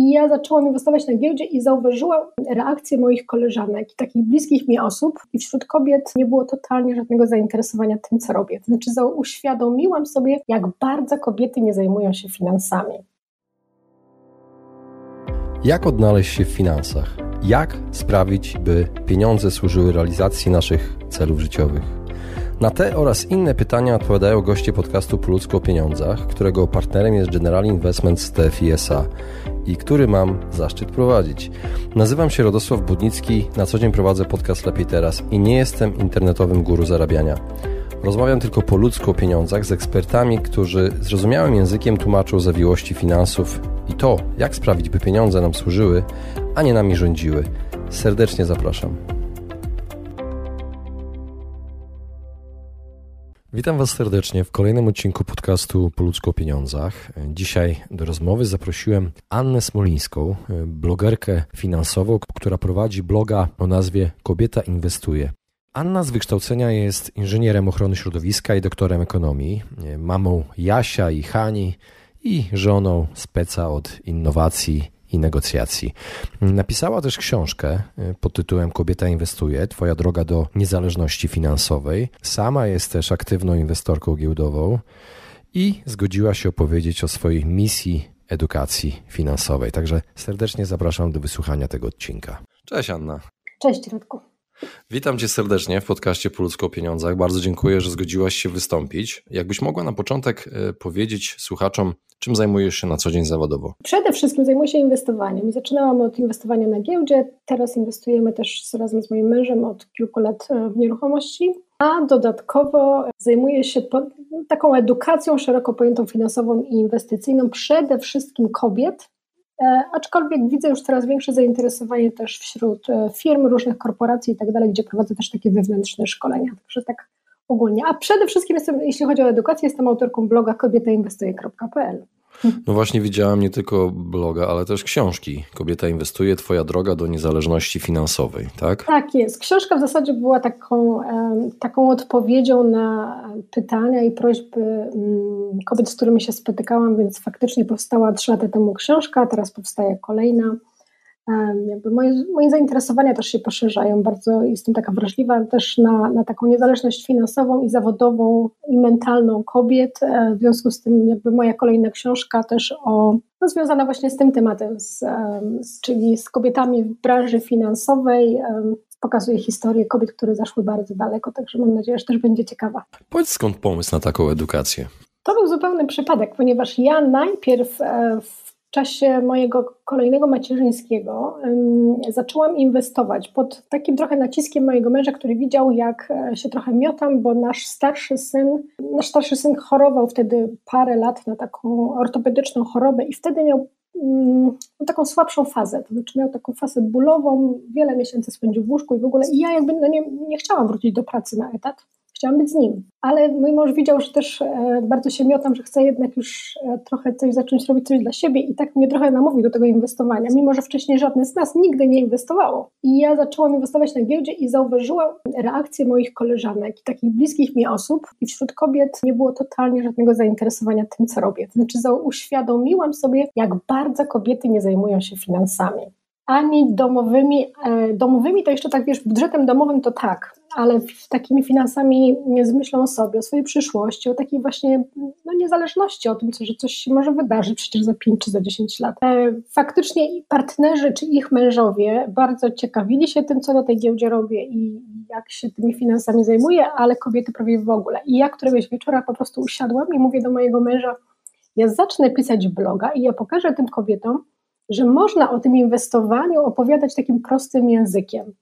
I ja zaczęłam inwestować na giełdzie i zauważyłam reakcję moich koleżanek i takich bliskich mi osób. I wśród kobiet nie było totalnie żadnego zainteresowania tym, co robię. Znaczy, uświadomiłam sobie, jak bardzo kobiety nie zajmują się finansami. Jak odnaleźć się w finansach? Jak sprawić, by pieniądze służyły realizacji naszych celów życiowych? Na te oraz inne pytania odpowiadają goście podcastu Po ludzku o pieniądzach, którego partnerem jest General Investments TFISA i który mam zaszczyt prowadzić. Nazywam się Radosław Budnicki, na co dzień prowadzę podcast Lepiej Teraz i nie jestem internetowym guru zarabiania. Rozmawiam tylko po ludzku o pieniądzach z ekspertami, którzy zrozumiałym językiem tłumaczą zawiłości finansów i to, jak sprawić, by pieniądze nam służyły, a nie nami rządziły. Serdecznie zapraszam. Witam Was serdecznie w kolejnym odcinku podcastu Po ludzku o pieniądzach. Dzisiaj do rozmowy zaprosiłem Annę Smolińską, blogerkę finansową, która prowadzi bloga o nazwie Kobieta Inwestuje. Anna z wykształcenia jest inżynierem ochrony środowiska i doktorem ekonomii, mamą Jasia i Hani i żoną speca od innowacji i negocjacji. Napisała też książkę y, pod tytułem Kobieta inwestuje, Twoja droga do niezależności finansowej. Sama jest też aktywną inwestorką giełdową i zgodziła się opowiedzieć o swojej misji edukacji finansowej. Także serdecznie zapraszam do wysłuchania tego odcinka. Cześć Anna. Cześć Radku. Witam Cię serdecznie w podcaście Po ludzko o pieniądzach. Bardzo dziękuję, że zgodziłaś się wystąpić. Jakbyś mogła na początek y, powiedzieć słuchaczom, Czym zajmujesz się na co dzień zawodowo? Przede wszystkim zajmuję się inwestowaniem. Zaczynałam od inwestowania na giełdzie, teraz inwestujemy też razem z moim mężem od kilku lat e, w nieruchomości, a dodatkowo zajmuję się taką edukacją szeroko pojętą finansową i inwestycyjną, przede wszystkim kobiet, e, aczkolwiek widzę już coraz większe zainteresowanie też wśród e, firm, różnych korporacji i tak dalej, gdzie prowadzę też takie wewnętrzne szkolenia. Także tak ogólnie. A przede wszystkim jestem, jeśli chodzi o edukację, jestem autorką bloga kobietainwestuje.pl. No właśnie widziałem nie tylko bloga, ale też książki. Kobieta inwestuje, twoja droga do niezależności finansowej, tak? Tak jest. Książka w zasadzie była taką, taką odpowiedzią na pytania i prośby mm, kobiet, z którymi się spotykałam, więc faktycznie powstała trzy lata temu książka, teraz powstaje kolejna. Jakby moje, moje zainteresowania też się poszerzają. Bardzo jestem taka wrażliwa też na, na taką niezależność finansową i zawodową i mentalną kobiet. E, w związku z tym jakby moja kolejna książka też o, no, związana właśnie z tym tematem, z, z, czyli z kobietami w branży finansowej. Pokazuje historię kobiet, które zaszły bardzo daleko, także mam nadzieję, że też będzie ciekawa. Powiedz skąd pomysł na taką edukację? To był zupełny przypadek, ponieważ ja najpierw e, w w czasie mojego kolejnego macierzyńskiego zaczęłam inwestować pod takim trochę naciskiem mojego męża, który widział, jak e, się trochę miotam, bo nasz starszy syn, nasz starszy syn chorował wtedy parę lat na taką ortopedyczną chorobę i wtedy miał mm, taką słabszą fazę, to znaczy miał taką fazę bólową, wiele miesięcy spędził w łóżku i w ogóle. I ja jakby no nie, nie chciałam wrócić do pracy na etat, chciałam być z nim. Ale mój mąż widział, że też e, bardzo się miotam, że chcę jednak już e, trochę coś zacząć robić coś dla siebie i tak mnie trochę namówił do tego inwestowania, mimo że wcześniej żadne z nas nigdy nie inwestowało. I ja zaczęłam inwestować na giełdzie i zauważyłam reakcję moich koleżanek i takich bliskich mi osób i wśród kobiet nie było totalnie żadnego zainteresowania tym, co robię. Znaczy uświadomiłam sobie, jak bardzo kobiety nie zajmują się finansami ani domowymi, e, domowymi to jeszcze tak wiesz, budżetem domowym to tak, ale takimi finansami z myślą o sobie, o swojej przyszłości, o takiej właśnie no, niezależności, o tym, że coś się może wydarzyć przecież za 5 czy za 10 lat. E, faktycznie partnerzy czy ich mężowie bardzo ciekawili się tym, co na tej giełdzie robię i jak się tymi finansami zajmuję, ale kobiety prawie w ogóle. I ja któregoś wieczora po prostu usiadłam i mówię do mojego męża, ja zacznę pisać bloga i ja pokażę tym kobietom, że można o tym inwestowaniu opowiadać takim prostym językiem.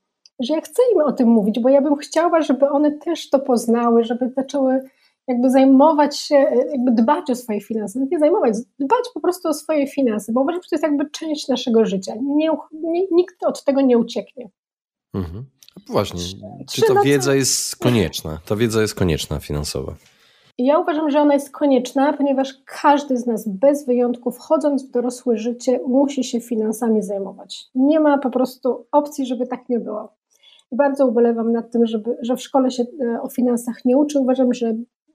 Że ja chcę im o tym mówić, bo ja bym chciała, żeby one też to poznały, żeby zaczęły jakby zajmować się, jakby dbać o swoje finanse. Nie zajmować, dbać po prostu o swoje finanse, bo uważam, że to jest jakby część naszego życia. Nie, nie, nikt od tego nie ucieknie. Mhm. Właśnie, czy ta wiedza jest konieczna? Ta wiedza jest konieczna finansowa. Ja uważam, że ona jest konieczna, ponieważ każdy z nas bez wyjątku, wchodząc w dorosłe życie, musi się finansami zajmować. Nie ma po prostu opcji, żeby tak nie było. I bardzo ubolewam nad tym, żeby, że w szkole się e, o finansach nie uczy. Uważam, że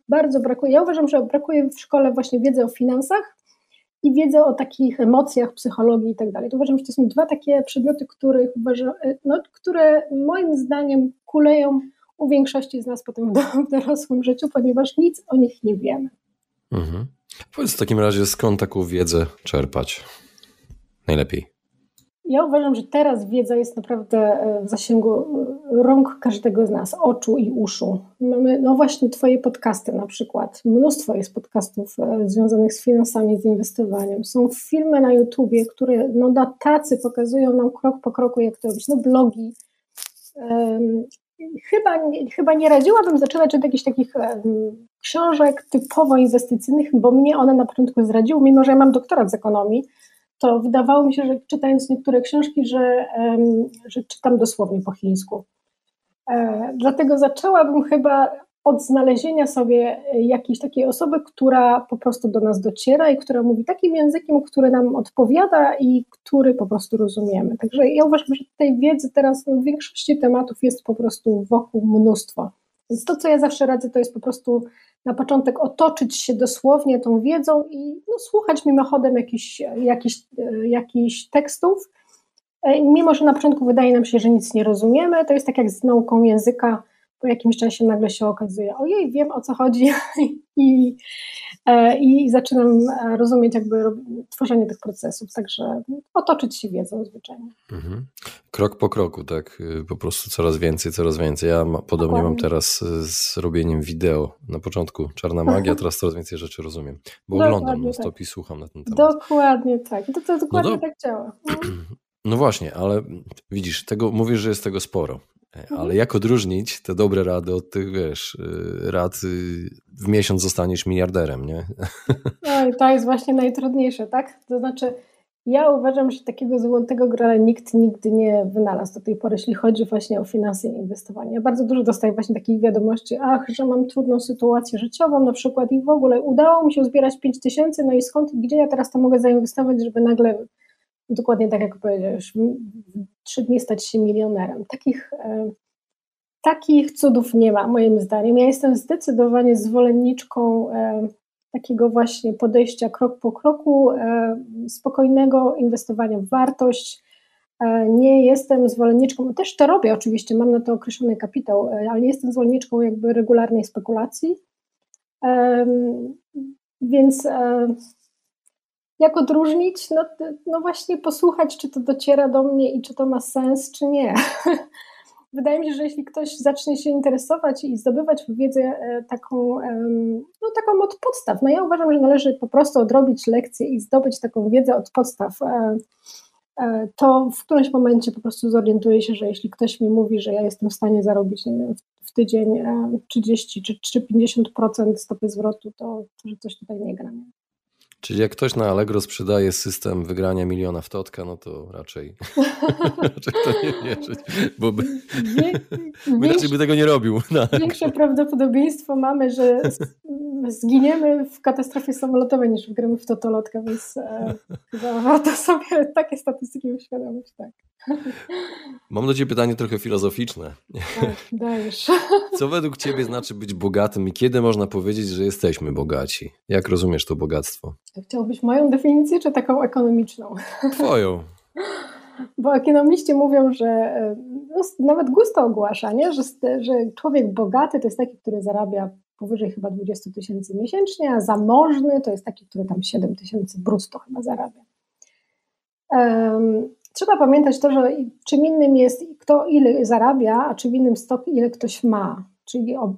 bardzo brakuje. Ja uważam, że brakuje w szkole właśnie wiedzy o finansach i wiedzę o takich emocjach, psychologii i tak dalej. Uważam, że to są dwa takie przedmioty, których uważam, no, które moim zdaniem kuleją u większości z nas potem w dorosłym życiu, ponieważ nic o nich nie wiemy. Mhm. Powiedz w takim razie, skąd taką wiedzę czerpać najlepiej? Ja uważam, że teraz wiedza jest naprawdę e, w zasięgu e, rąk każdego z nas, oczu i uszu. Mamy, no właśnie, Twoje podcasty na przykład. Mnóstwo jest podcastów e, związanych z finansami, z inwestowaniem. Są filmy na YouTubie, które no, na tacy pokazują nam krok po kroku, jak to robić. No, blogi. Chyba, chyba nie radziłabym zaczynać od jakichś takich książek typowo inwestycyjnych, bo mnie one na początku zradziły, mimo że ja mam doktorat z ekonomii to wydawało mi się, że czytając niektóre książki, że, że czytam dosłownie po chińsku. E, dlatego zaczęłabym chyba od znalezienia sobie jakiejś takiej osoby, która po prostu do nas dociera i która mówi takim językiem, który nam odpowiada i który po prostu rozumiemy. Także ja uważam, że tej wiedzy teraz no, w większości tematów jest po prostu wokół mnóstwo. Więc to, co ja zawsze radzę, to jest po prostu na początek otoczyć się dosłownie tą wiedzą i no, słuchać mimochodem jakichś, jakichś, jakichś tekstów. E, mimo, że na początku wydaje nam się, że nic nie rozumiemy, to jest tak jak z nauką języka, po jakimś czasie nagle się okazuje, ojej, wiem o co chodzi i, e, i zaczynam e, rozumieć jakby tworzenie tych procesów, także otoczyć się wiedzą zwyczajnie. Mhm. Krok po kroku, tak, y, po prostu coraz więcej, coraz więcej. Ja ma, podobnie Dokładnie. mam teraz z robieniem wideo. Na początku czarna magia, teraz coraz więcej rzeczy rozumiem, bo Dokładnie oglądam na stop tak. i słucham na ten temat. Dokładnie tak, to, to dokładnie no do... tak działa. No właśnie, ale widzisz, tego mówisz, że jest tego sporo. Mhm. Ale jak odróżnić te dobre rady od tych, wiesz, y, rad y, w miesiąc zostaniesz miliarderem, nie? No i to jest właśnie najtrudniejsze, tak? To znaczy, ja uważam, że takiego złotego grala nikt nigdy nie wynalazł do tej pory, jeśli chodzi właśnie o finanse i inwestowanie. Ja bardzo dużo dostaję właśnie takich wiadomości, ach, że mam trudną sytuację życiową na przykład i w ogóle udało mi się zbierać 5 tysięcy, no i skąd, gdzie ja teraz to mogę zainwestować, żeby nagle dokładnie tak jak powiedziałeś, trzy dni stać się milionerem. Takich, e, takich cudów nie ma, moim zdaniem. Ja jestem zdecydowanie zwolenniczką e, takiego właśnie podejścia krok po kroku, e, spokojnego inwestowania w wartość. Nie jestem zwolenniczką, też to robię oczywiście, mam na to określony kapitał, ale nie jestem zwolenniczką jakby regularnej spekulacji. Więc jak odróżnić? No, no właśnie posłuchać, czy to dociera do mnie i czy to ma sens, czy nie. Wydaje mi się, że jeśli ktoś zacznie się interesować i zdobywać wiedzę e, taką, no taką od podstaw, no ja uważam, że należy po prostu odrobić lekcję i zdobyć taką wiedzę od podstaw, e, e, to w którymś momencie po prostu zorientuję się, że jeśli ktoś mi mówi, że ja jestem w stanie zarobić wiem, w tydzień 30 czy, czy 50% stopy zwrotu, to, to że coś tutaj nie gra. Czyli jak ktoś na Allegro sprzedaje system wygrania miliona w totka, no to raczej, raczej to nie wierzyć, bo by, by raczej by tego nie robił. Większe prawdopodobieństwo mamy, że zginiemy w katastrofie samolotowej niż wygramy w totolotka, więc e, chyba warto sobie takie statystyki uświadomić, tak. Mam do Ciebie pytanie trochę filozoficzne. Tak, dajesz. Co według Ciebie znaczy być bogatym i kiedy można powiedzieć, że jesteśmy bogaci? Jak rozumiesz to bogactwo? Chciałbyś moją definicję, czy taką ekonomiczną? Twoją. Bo ekonomiści mówią, że no, nawet gusto ogłasza, nie? Że, że człowiek bogaty to jest taki, który zarabia powyżej chyba 20 tysięcy miesięcznie, a zamożny to jest taki, który tam 7 tysięcy brutto chyba zarabia. Um, trzeba pamiętać to, że czym innym jest kto ile zarabia, a czym innym stok ile ktoś ma. Czyli o,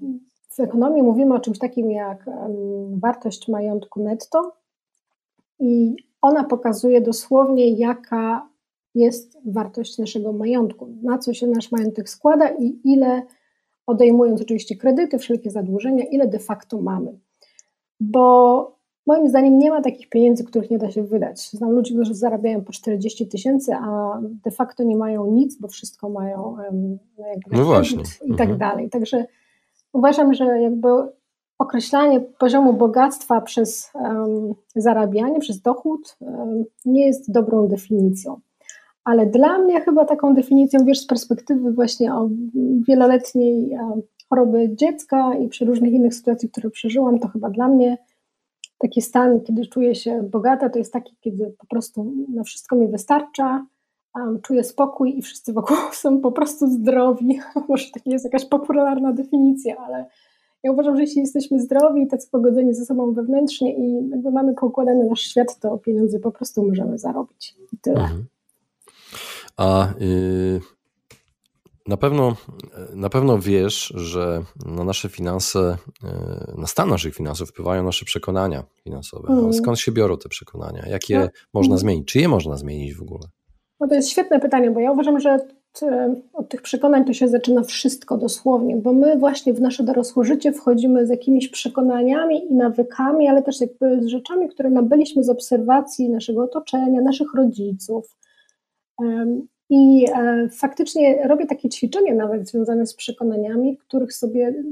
w ekonomii mówimy o czymś takim jak um, wartość majątku netto i ona pokazuje dosłownie jaka jest wartość naszego majątku, na co się nasz majątek składa i ile odejmując oczywiście kredyty, wszelkie zadłużenia, ile de facto mamy. Bo moim zdaniem nie ma takich pieniędzy, których nie da się wydać. Znam ludzi, którzy zarabiają po 40 tysięcy, a de facto nie mają nic, bo wszystko mają no, no właśnie. i tak mhm. dalej. Także uważam, że jakby określanie poziomu bogactwa przez um, zarabianie, przez dochód um, nie jest dobrą definicją. Ale dla mnie chyba taką definicją, wiesz, z perspektywy właśnie o wieloletniej choroby dziecka i przy różnych innych sytuacjach, które przeżyłam, to chyba dla mnie taki stan, kiedy czuję się bogata, to jest taki, kiedy po prostu na wszystko mi wystarcza, um, czuję spokój i wszyscy wokół są po prostu zdrowi. Może to nie jest jakaś popularna definicja, ale ja uważam, że jeśli jesteśmy zdrowi i tacy pogodzeni ze sobą wewnętrznie i jakby mamy poukładany nasz świat, to pieniądze po prostu możemy zarobić. I tyle. Mhm. A yy, na pewno, na pewno wiesz, że na nasze finanse, yy, na stan naszych finansów wpływają nasze przekonania finansowe. Mm. Skąd się biorą te przekonania? Jak je no. można zmienić? Czy je można zmienić w ogóle? No to jest świetne pytanie, bo ja uważam, że od tych przekonań to się zaczyna wszystko dosłownie, bo my właśnie w nasze dorosłe życie wchodzimy z jakimiś przekonaniami i nawykami, ale też jakby z rzeczami, które nabyliśmy z obserwacji naszego otoczenia, naszych rodziców. I e, faktycznie robię takie ćwiczenia nawet związane z przekonaniami, których sobie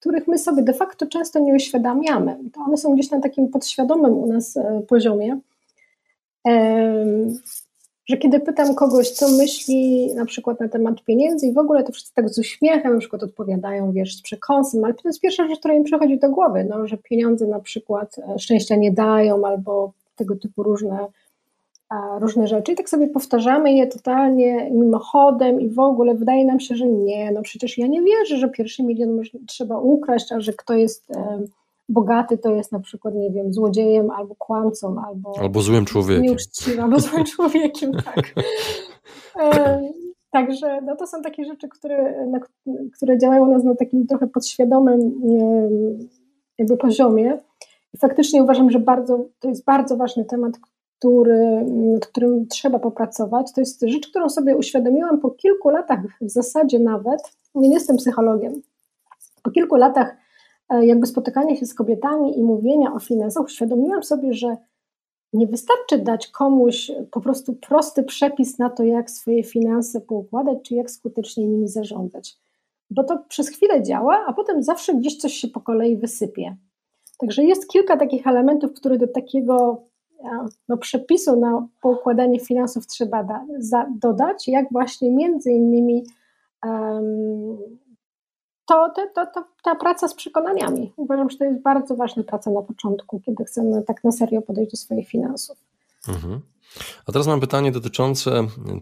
których my sobie de facto często nie uświadamiamy. To one są gdzieś na takim podświadomym u nas e, poziomie że kiedy pytam kogoś, co myśli na przykład na temat pieniędzy i w ogóle to wszyscy tak z uśmiechem na przykład odpowiadają, wiesz, z przekąsem, ale to jest pierwsza rzecz, która im przychodzi do głowy, no, że pieniądze na przykład e, szczęścia nie dają albo tego typu różne, różne rzeczy. I tak sobie powtarzamy je totalnie mimochodem i w ogóle wydaje nam się, że nie, no przecież ja nie wierzę, że pierwszy milion trzeba ukraść, a że kto jest bogaty to jest na przykład, nie wiem, złodziejem albo kłamcą, albo, albo złym człowiekiem. Nieuczciwym, albo złym człowiekiem, tak. E, także no to są takie rzeczy, które, na, które działają u nas na takim trochę podświadomym jakby poziomie. I faktycznie uważam, że bardzo, to jest bardzo ważny temat, który, nad którym trzeba popracować. To jest rzecz, którą sobie uświadomiłam po kilku latach, w zasadzie nawet, nie jestem psychologiem, po kilku latach jakby spotykania się z kobietami i mówienia o finansach, uświadomiłam sobie, że nie wystarczy dać komuś po prostu prosty przepis na to, jak swoje finanse poukładać, czy jak skutecznie nimi zarządzać. Bo to przez chwilę działa, a potem zawsze gdzieś coś się po kolei wysypie. Także jest kilka takich elementów, które do takiego e, no, przepisu na poukładanie finansów trzeba da, za, dodać, jak właśnie między innymi um, to, to, to, to, ta praca z przekonaniami. Uważam, że to jest bardzo ważna praca na początku, kiedy chcemy tak na serio podejść do swoich finansów. Mhm. A teraz mam pytanie dotyczące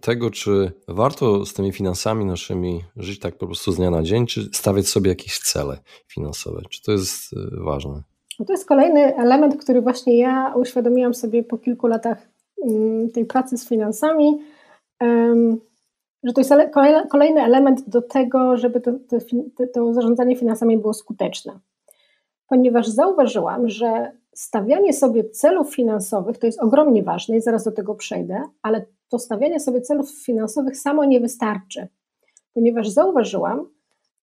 tego, czy warto z tymi finansami naszymi żyć tak po prostu z dnia na dzień, czy stawiać sobie jakieś cele finansowe? Czy to jest y, ważne? No to jest kolejny element, który właśnie ja uświadomiłam sobie po kilku latach mm, tej pracy z finansami że to jest kolejny element do tego, żeby to, to, to zarządzanie finansami było skuteczne. Ponieważ zauważyłam, że stawianie sobie celów finansowych to jest ogromnie ważne i zaraz do tego przejdę, ale to stawianie sobie celów finansowych samo nie wystarczy, ponieważ zauważyłam,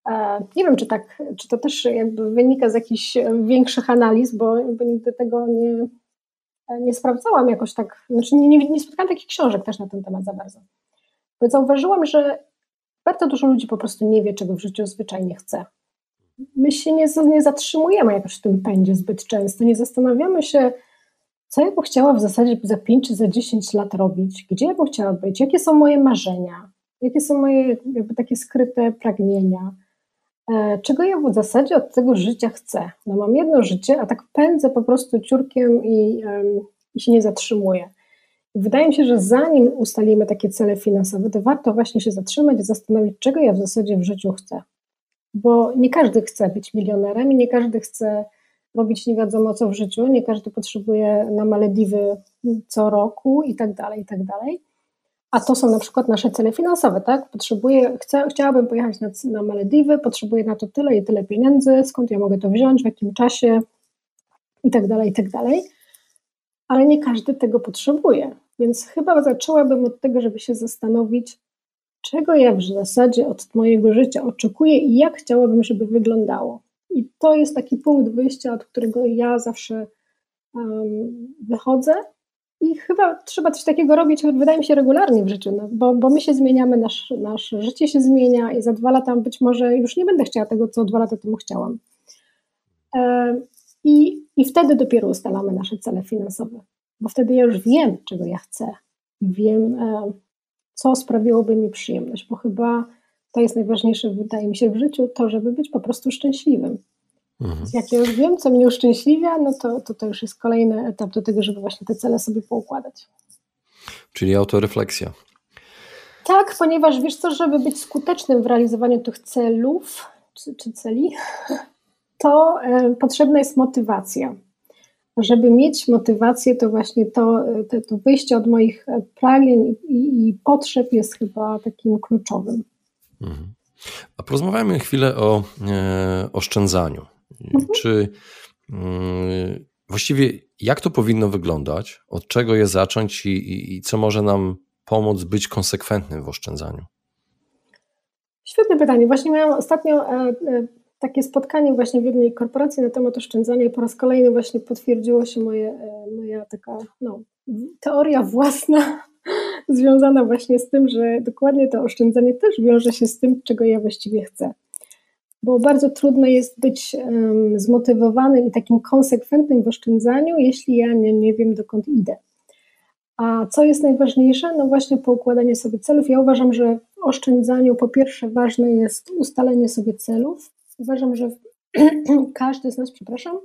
e, nie wiem, czy, tak, czy to też jakby wynika z jakichś większych analiz, bo nigdy tego nie, nie sprawdzałam jakoś tak, znaczy nie, nie spotkałam takich książek też na ten temat za bardzo. Zauważyłam, że bardzo dużo ludzi po prostu nie wie, czego w życiu zwyczajnie chce. My się nie, nie zatrzymujemy jakoś w tym pędzie zbyt często, nie zastanawiamy się, co ja bym chciała w zasadzie za 5 czy za 10 lat robić, gdzie ja bym chciała być, jakie są moje marzenia, jakie są moje jakby takie skryte pragnienia, e, czego ja w zasadzie od tego życia chcę. No mam jedno życie, a tak pędzę po prostu ciurkiem i, i się nie zatrzymuję. Wydaje mi się, że zanim ustalimy takie cele finansowe, to warto właśnie się zatrzymać i zastanowić, czego ja w zasadzie w życiu chcę. Bo nie każdy chce być milionerem i nie każdy chce robić nie wiadomo co w życiu, nie każdy potrzebuje na Malediwy co roku i tak dalej, i tak dalej. A to są na przykład nasze cele finansowe, tak? Potrzebuję, chcę, chciałabym pojechać na, na Malediwy, potrzebuję na to tyle i tyle pieniędzy, skąd ja mogę to wziąć, w jakim czasie i tak dalej, i tak dalej ale nie każdy tego potrzebuje. Więc chyba zaczęłabym od tego, żeby się zastanowić, czego ja w zasadzie od mojego życia oczekuję i jak chciałabym, żeby wyglądało. I to jest taki punkt wyjścia, od którego ja zawsze um, wychodzę. I chyba trzeba coś takiego robić, wydaje mi się, regularnie w życiu, no, bo, bo my się zmieniamy, nasz, nasze życie się zmienia i za dwa lata być może już nie będę chciała tego, co dwa lata temu chciałam. I, I wtedy dopiero ustalamy nasze cele finansowe, bo wtedy ja już wiem, czego ja chcę i wiem, e, co sprawiłoby mi przyjemność, bo chyba to jest najważniejsze, wydaje mi się, w życiu, to, żeby być po prostu szczęśliwym. Mhm. Jak ja już wiem, co mnie uszczęśliwia, no to, to to już jest kolejny etap do tego, żeby właśnie te cele sobie poukładać. Czyli autorefleksja. Tak, ponieważ wiesz co, żeby być skutecznym w realizowaniu tych celów, czy, czy celi, to e, potrzebna jest motywacja. Żeby mieć motywację, to właśnie to, to, to wyjście od moich pragnień i, i, potrzeb jest chyba takim kluczowym. Mhm. A porozmawiamy chwilę o e, oszczędzaniu. Mhm. Czy mm, właściwie jak to powinno wyglądać? Od czego je zacząć i, i, i co może nam pomóc być konsekwentnym w oszczędzaniu? Świetne pytanie. Właśnie miałam ostatnio e, e, takie spotkanie właśnie w jednej korporacji na temat oszczędzania i po raz kolejny właśnie potwierdziło się moje, e, moja taka no, teoria własna związana właśnie z tym, że dokładnie to oszczędzanie też wiąże się z tym, czego ja właściwie chcę. Bo bardzo trudno jest być um, zmotywowanym i takim konsekwentnym w oszczędzaniu, jeśli ja nie, nie wiem, dokąd idę. A co jest najważniejsze? No właśnie poukładanie sobie celów. Ja uważam, że w oszczędzaniu po pierwsze ważne jest ustalenie sobie celów. Uważam, że każdy z nas, przepraszam,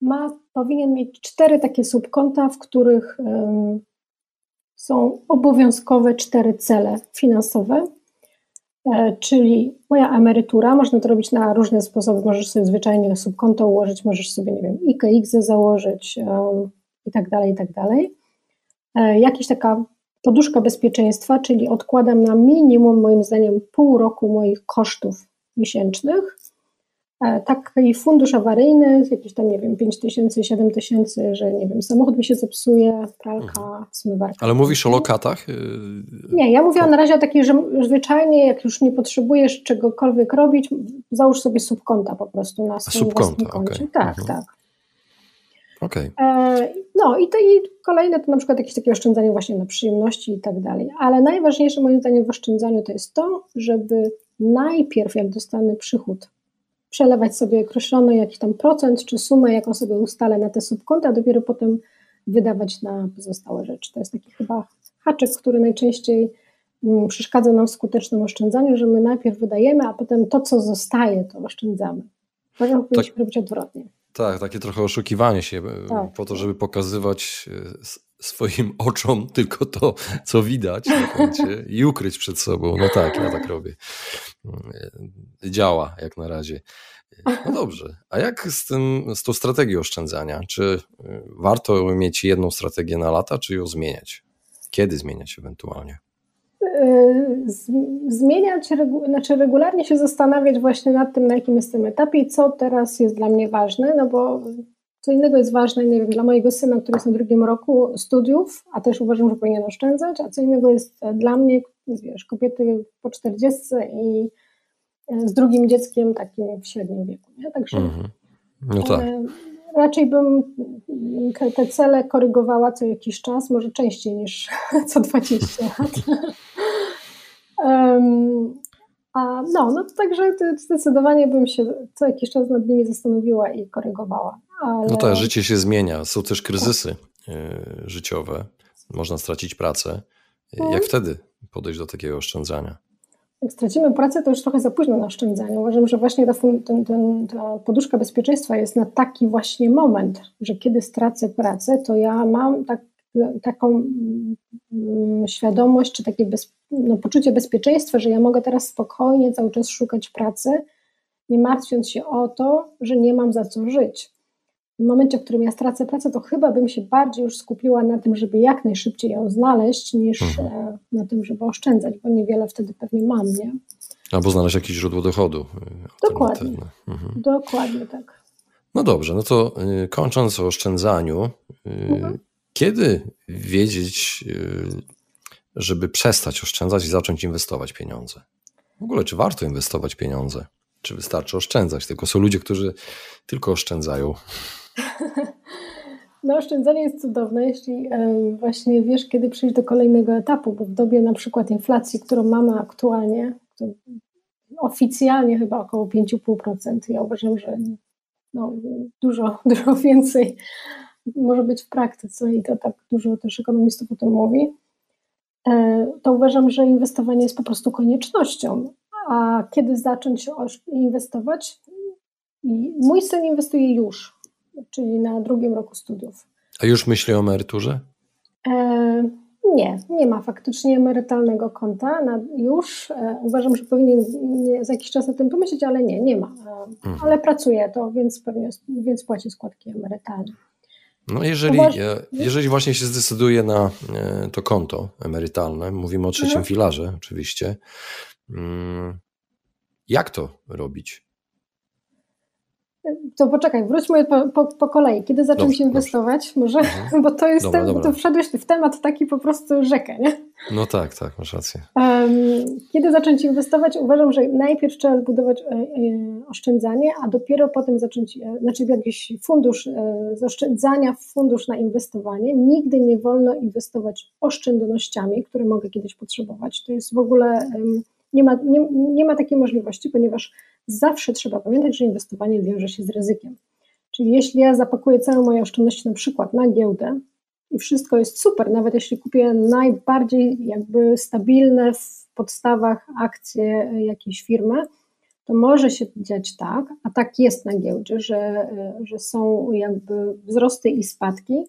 ma, powinien mieć cztery takie subkonta, w których są obowiązkowe cztery cele finansowe, e, czyli moja emerytura, można to robić na różne sposoby, możesz sobie zwyczajnie subkonto ułożyć, możesz sobie, nie wiem, IKX założyć um, i tak dalej, i tak dalej. E, jakaś taka poduszka bezpieczeństwa, czyli odkładam na minimum, moim zdaniem, pół roku moich kosztów miesięcznych. E, taki fundusz awaryjny, jakiś tam, nie wiem, 5 tysięcy, 7 tysięcy, że nie wiem, samochód mi się zepsuje, pralka, mhm. zmywarka. Ale mówisz o lokatach? Y, nie, ja mówię na razie o takiej, że zwyczajnie, jak już nie potrzebujesz czegokolwiek robić, załóż sobie subkonta po prostu na swoim subkonta, koncie. Okay. Tak, mhm. tak. Okay. E, no i, to, i kolejne to na przykład jakieś takie oszczędzanie właśnie na przyjemności i tak dalej. Ale najważniejsze moim zdaniem w oszczędzaniu to jest to, żeby najpierw jak dostanę przychód, przelewać sobie określony jakiś tam procent czy sumę, jaką sobie ustalę na te subkonta, a dopiero potem wydawać na pozostałe rzeczy. To jest taki chyba haczyk, który najczęściej mm, przeszkadza nam w skutecznym oszczędzaniu, że my najpierw wydajemy, a potem to, co zostaje, to oszczędzamy. Powinniśmy tak. robić odwrotnie. Tak, takie trochę oszukiwanie się e, tak. po to, żeby pokazywać e, swoim oczom tylko to, co widać na koncie i ukryć przed sobą. No tak, ja tak robię. E, działa jak na razie. No dobrze. A jak z, tym, z tą strategią oszczędzania? Czy warto mieć jedną strategię na lata, czy ją zmieniać? Kiedy zmieniać ewentualnie? zmieniać, znaczy regularnie się zastanawiać właśnie nad tym, na jakim jestem etapie i co teraz jest dla mnie ważne, no bo co innego jest ważne, nie wiem, dla mojego syna, który jest na drugim roku studiów, a też uważam, że powinien oszczędzać, a co innego jest dla mnie, wiesz, kobiety po 40 i e, z drugim dzieckiem takim w średnim wieku, nie? Także mm-hmm. no tak. E, raczej bym te cele korygowała co jakiś czas, może częściej niż co 20 lat. um, a no, no także zdecydowanie bym się co jakiś czas nad nimi zastanowiła i korygowała. Ale... No tak, życie się zmienia. Są też kryzysy tak. życiowe. Można stracić pracę. Jak hmm. wtedy podejść do takiego oszczędzania? jak stracimy pracę, to już trochę za późno na oszczędzanie. Uważam, że właśnie ta, ten, ten, ta poduszka bezpieczeństwa jest na taki właśnie moment, że kiedy stracę pracę, to ja mam tak, taką mm, świadomość, czy takie bez, no, poczucie bezpieczeństwa, że ja mogę teraz spokojnie cały czas szukać pracy, nie martwiąc się o to, że nie mam za co żyć w momencie, w którym ja stracę pracę, to chyba bym się bardziej już skupiła na tym, żeby jak najszybciej ją znaleźć, niż mhm. E, na tym, żeby oszczędzać, bo niewiele wtedy pewnie mam, nie? Albo znaleźć jakieś źródło dochodu. E, Dokładnie. Mhm. Dokładnie tak. No dobrze, no to y, kończąc o oszczędzaniu, mhm. kiedy wiedzieć, żeby przestać oszczędzać i zacząć inwestować pieniądze? W ogóle, czy warto inwestować pieniądze? Czy wystarczy oszczędzać? Tylko są ludzie, którzy tylko oszczędzają. No, oszczędzanie jest cudowne, jeśli e, właśnie wiesz, kiedy przyjść do kolejnego etapu, bo w dobie na przykład inflacji, którą mamy aktualnie, oficjalnie chyba około 5,5%, ja uważam, że no, dużo, dużo więcej może być w praktyce i to tak dużo też ekonomistów o tym mówi, e, to uważam, że inwestowanie jest po prostu koniecznością. A kiedy zacząć inwestować? Mój syn inwestuje już, czyli na drugim roku studiów. A już myśli o emeryturze? E, nie, nie ma faktycznie emerytalnego konta na, już. E, uważam, że powinien za jakiś czas o tym pomyśleć, ale nie, nie ma. E, mhm. Ale pracuje to, więc pewnie więc płaci składki emerytalne. No jeżeli, jeżeli właśnie się zdecyduje na e, to konto emerytalne, mówimy o trzecim mhm. filarze oczywiście, mm, jak to robić? To poczekaj, wróćmy po, po, po kolei. Kiedy zacząłeś dobrze, inwestować? Dobrze. Może, mhm. bo to jest dobra, ten, dobra. to wszedłeś w temat taki po prostu rzekę, nie? No tak, tak, masz rację. Kiedy zacząć inwestować? Uważam, że najpierw trzeba zbudować e, e, oszczędzanie, a dopiero potem zacząć, e, znaczy jakiś fundusz z oszczędzania w fundusz na inwestowanie. Nigdy nie wolno inwestować oszczędnościami, które mogę kiedyś potrzebować. To jest w ogóle nie ma, nie, nie ma takiej możliwości, ponieważ zawsze trzeba pamiętać, że inwestowanie wiąże się z ryzykiem. Czyli jeśli ja zapakuję całe moje oszczędności na przykład na giełdę i wszystko jest super, nawet jeśli kupię najbardziej jakby stabilne w podstawach akcje jakiejś firmy, to może się dziać tak, a tak jest na giełdzie, że, że są jakby wzrosty i spadki,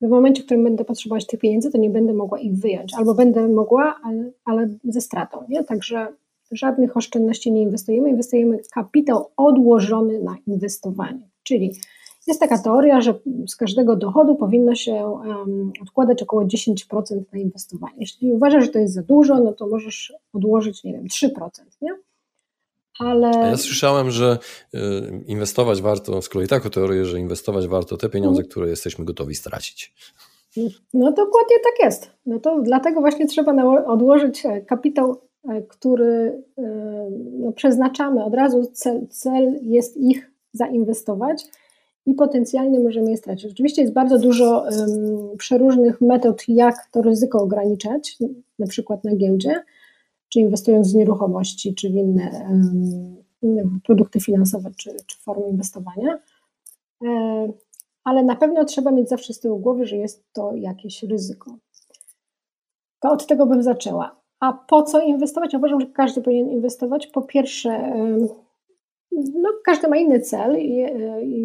w momencie, w którym będę potrzebować tych pieniędzy, to nie będę mogła ich wyjąć, albo będę mogła, ale, ale ze stratą. Nie? Także żadnych oszczędności nie inwestujemy, inwestujemy kapitał odłożony na inwestowanie. Czyli jest taka teoria, że z każdego dochodu powinno się um, odkładać około 10% na inwestowanie. Jeśli uważasz, że to jest za dużo, no to możesz odłożyć, nie wiem, 3%, nie? Ale... Ja słyszałem, że y, inwestować warto, z kolei taką teorię, że inwestować warto te pieniądze, które jesteśmy gotowi stracić. No dokładnie tak jest. No to dlatego właśnie trzeba odłożyć e, kapitał, e, który e, no, przeznaczamy od razu. Cel, cel jest ich zainwestować i potencjalnie możemy je stracić. Oczywiście jest bardzo dużo um, przeróżnych metod, jak to ryzyko ograniczać, na przykład na giełdzie czy inwestując w nieruchomości, czy w inne, inne produkty finansowe, czy, czy formy inwestowania. E, ale na pewno trzeba mieć zawsze z tyłu głowy, że jest to jakieś ryzyko. To od tego bym zaczęła. A po co inwestować? Uważam, że każdy powinien inwestować. Po pierwsze, no, każdy ma inny cel.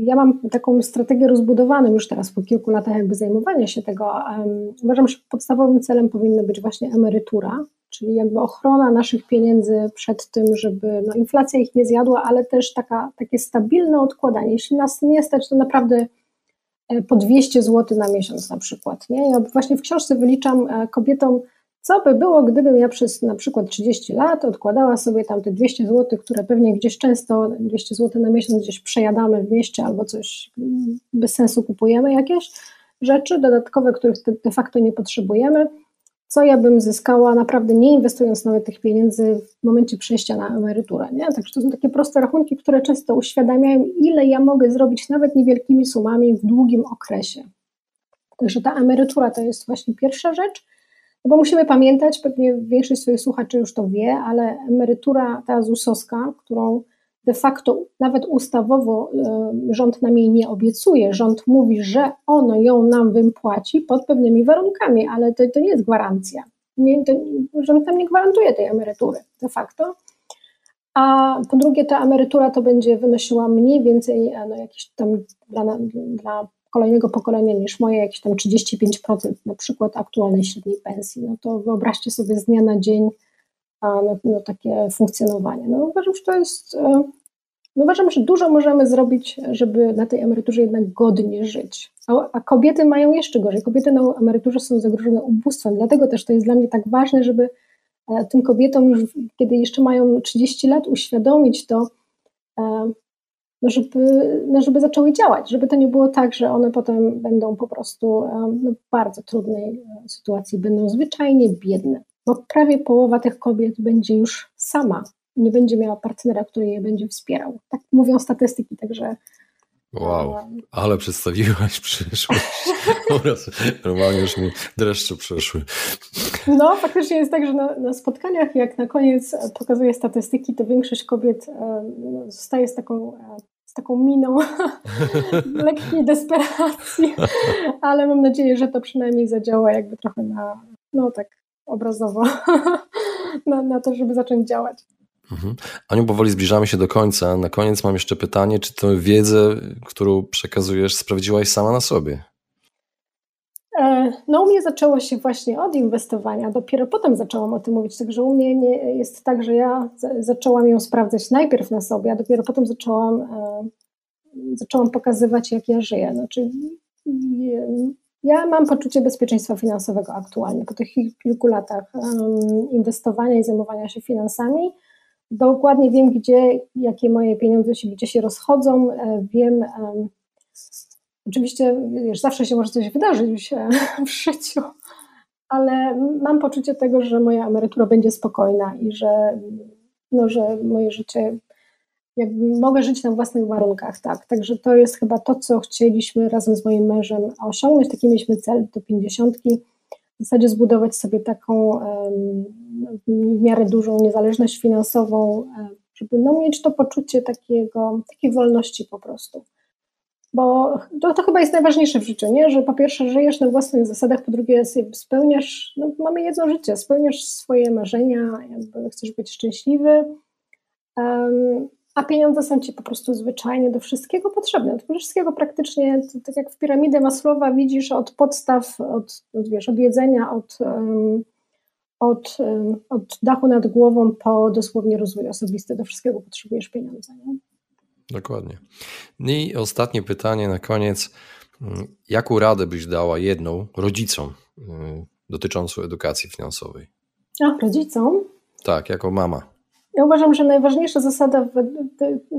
Ja mam taką strategię rozbudowaną już teraz po kilku latach jakby zajmowania się tego. Uważam, że podstawowym celem powinna być właśnie emerytura, czyli jakby ochrona naszych pieniędzy przed tym, żeby no, inflacja ich nie zjadła, ale też taka, takie stabilne odkładanie. Jeśli nas nie stać, to naprawdę e, po 200 zł na miesiąc na przykład. Nie? Ja właśnie w książce wyliczam e, kobietom, co by było, gdybym ja przez na przykład 30 lat odkładała sobie tam te 200 zł, które pewnie gdzieś często 200 zł na miesiąc gdzieś przejadamy w mieście albo coś bez sensu kupujemy jakieś rzeczy dodatkowe, których de facto nie potrzebujemy co ja bym zyskała naprawdę nie inwestując nawet tych pieniędzy w momencie przejścia na emeryturę. Nie? Także to są takie proste rachunki, które często uświadamiają, ile ja mogę zrobić nawet niewielkimi sumami w długim okresie. Także ta emerytura to jest właśnie pierwsza rzecz, no bo musimy pamiętać, pewnie większość swoich słuchaczy już to wie, ale emerytura ta ZUS-owska, którą de facto nawet ustawowo rząd nam jej nie obiecuje. Rząd mówi, że ono ją nam wypłaci pod pewnymi warunkami, ale to, to nie jest gwarancja. Nie, to, rząd nam nie gwarantuje tej emerytury de facto. A po drugie, ta emerytura to będzie wynosiła mniej więcej e, no, jakieś tam dla, dla kolejnego pokolenia niż moje, jakieś tam 35% na przykład aktualnej średniej pensji. No to wyobraźcie sobie z dnia na dzień no, no, takie funkcjonowanie. No, uważam, że to jest. E, no, uważam, że dużo możemy zrobić, żeby na tej emeryturze jednak godnie żyć. A, a kobiety mają jeszcze gorzej. Kobiety na emeryturze są zagrożone ubóstwem, dlatego też to jest dla mnie tak ważne, żeby e, tym kobietom kiedy jeszcze mają 30 lat, uświadomić to, e, żeby, no żeby zaczęły działać, żeby to nie było tak, że one potem będą po prostu no, w bardzo trudnej sytuacji, będą zwyczajnie biedne bo prawie połowa tych kobiet będzie już sama, nie będzie miała partnera, który je będzie wspierał. Tak mówią statystyki, także. Wow, ale przedstawiłaś przyszłość. Oraz normalnie już mi dreszcze przeszły. No, faktycznie jest tak, że na, na, spotkaniach, jak na koniec pokazuje statystyki, to większość kobiet e, no, zostaje z taką, e, taką miną lekkiej desperacji, ale mam nadzieję, że to przynajmniej zadziała jakby trochę na, no tak, obrazowo na, na to, żeby zacząć działać. Mhm. Aniu, powoli zbliżamy się do końca. Na koniec mam jeszcze pytanie, czy tę wiedzę, którą przekazujesz, sprawdziłaś sama na sobie? E, no u mnie zaczęło się właśnie od inwestowania, dopiero potem zaczęłam o tym mówić, także u mnie nie, jest tak, że ja zaczęłam ją sprawdzać najpierw na sobie, a dopiero potem zaczęłam, e, zaczęłam pokazywać, jak ja żyję. Znaczy, ja mam poczucie bezpieczeństwa finansowego aktualnie, po tych kilku latach inwestowania i zajmowania się finansami. Dokładnie wiem, gdzie, jakie moje pieniądze się, gdzie się rozchodzą, e, wiem, Oczywiście wiesz, zawsze się może coś wydarzyć w życiu, ale mam poczucie tego, że moja emerytura będzie spokojna i że, no, że moje życie, jakby mogę żyć na własnych warunkach, tak. Także to jest chyba to, co chcieliśmy razem z moim mężem osiągnąć. Taki mieliśmy cel do pięćdziesiątki. W zasadzie zbudować sobie taką w miarę dużą niezależność finansową, żeby no, mieć to poczucie takiego, takiej wolności po prostu bo to, to chyba jest najważniejsze w życiu, nie? że po pierwsze żyjesz na własnych zasadach, po drugie spełniasz, no, mamy jedno życie, spełniasz swoje marzenia, chcesz być szczęśliwy, um, a pieniądze są ci po prostu zwyczajnie do wszystkiego potrzebne, do wszystkiego praktycznie, tak jak w piramidę Maslowa widzisz od podstaw, od, od wiesz, od jedzenia, od, um, od, um, od dachu nad głową po dosłownie rozwój osobisty, do wszystkiego potrzebujesz pieniądze. Nie? Dokładnie. No I ostatnie pytanie na koniec. Jaką radę byś dała jedną rodzicom y, dotyczącą edukacji finansowej? A, rodzicom? Tak, jako mama. Ja uważam, że najważniejsza zasada w,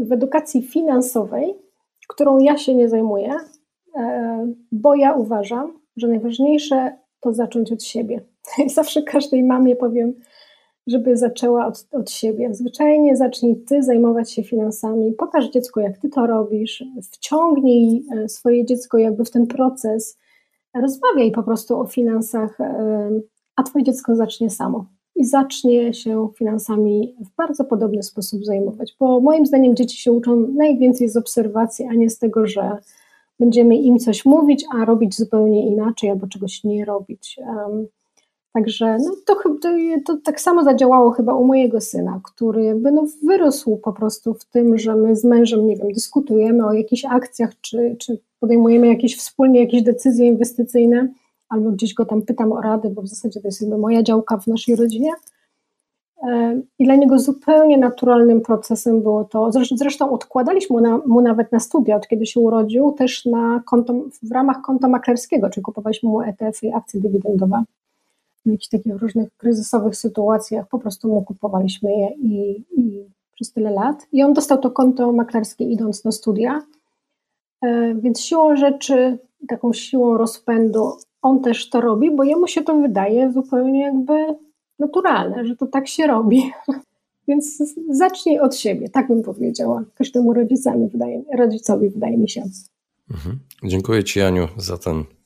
w edukacji finansowej, którą ja się nie zajmuję, e, bo ja uważam, że najważniejsze to zacząć od siebie. I zawsze każdej mamie powiem, żeby zaczęła od, od siebie. Zwyczajnie zacznij ty zajmować się finansami, pokaż dziecku, jak ty to robisz, wciągnij e, swoje dziecko jakby w ten proces, rozmawiaj po prostu o finansach, e, a twoje dziecko zacznie samo i zacznie się finansami w bardzo podobny sposób zajmować, bo moim zdaniem dzieci się uczą najwięcej z obserwacji, a nie z tego, że będziemy im coś mówić, a robić zupełnie inaczej albo czegoś nie robić. Także no, to, to, tak samo zadziałało chyba u mojego syna, który jakby no, wyrósł po prostu w tym, że my z mężem, nie wiem, dyskutujemy o jakichś akcjach, czy, czy podejmujemy jakieś wspólnie jakieś decyzje inwestycyjne, albo gdzieś go tam pytam o radę, bo w zasadzie to jest jakby moja działka w naszej rodzinie. E, I dla niego zupełnie naturalnym procesem było to, zresztą odkładaliśmy mu, na, mu nawet na studia, od kiedy się urodził, też na konto, w ramach konta maklerskiego, czyli kupowaliśmy mu ETF i akcje dywidendowe jakichś takich różnych kryzysowych sytuacjach po prostu mu kupowaliśmy je i, i przez tyle lat. I on dostał to konto maklerskie idąc na studia, e, więc siłą rzeczy, taką siłą rozpędu on też to robi, bo jemu się to wydaje zupełnie jakby naturalne, że to tak się robi. Więc zacznij od siebie, tak bym powiedziała. Każdemu rodzicami wydaje, rodzicowi wydaje mi się. Mhm. Dziękuję Ci, Aniu, za ten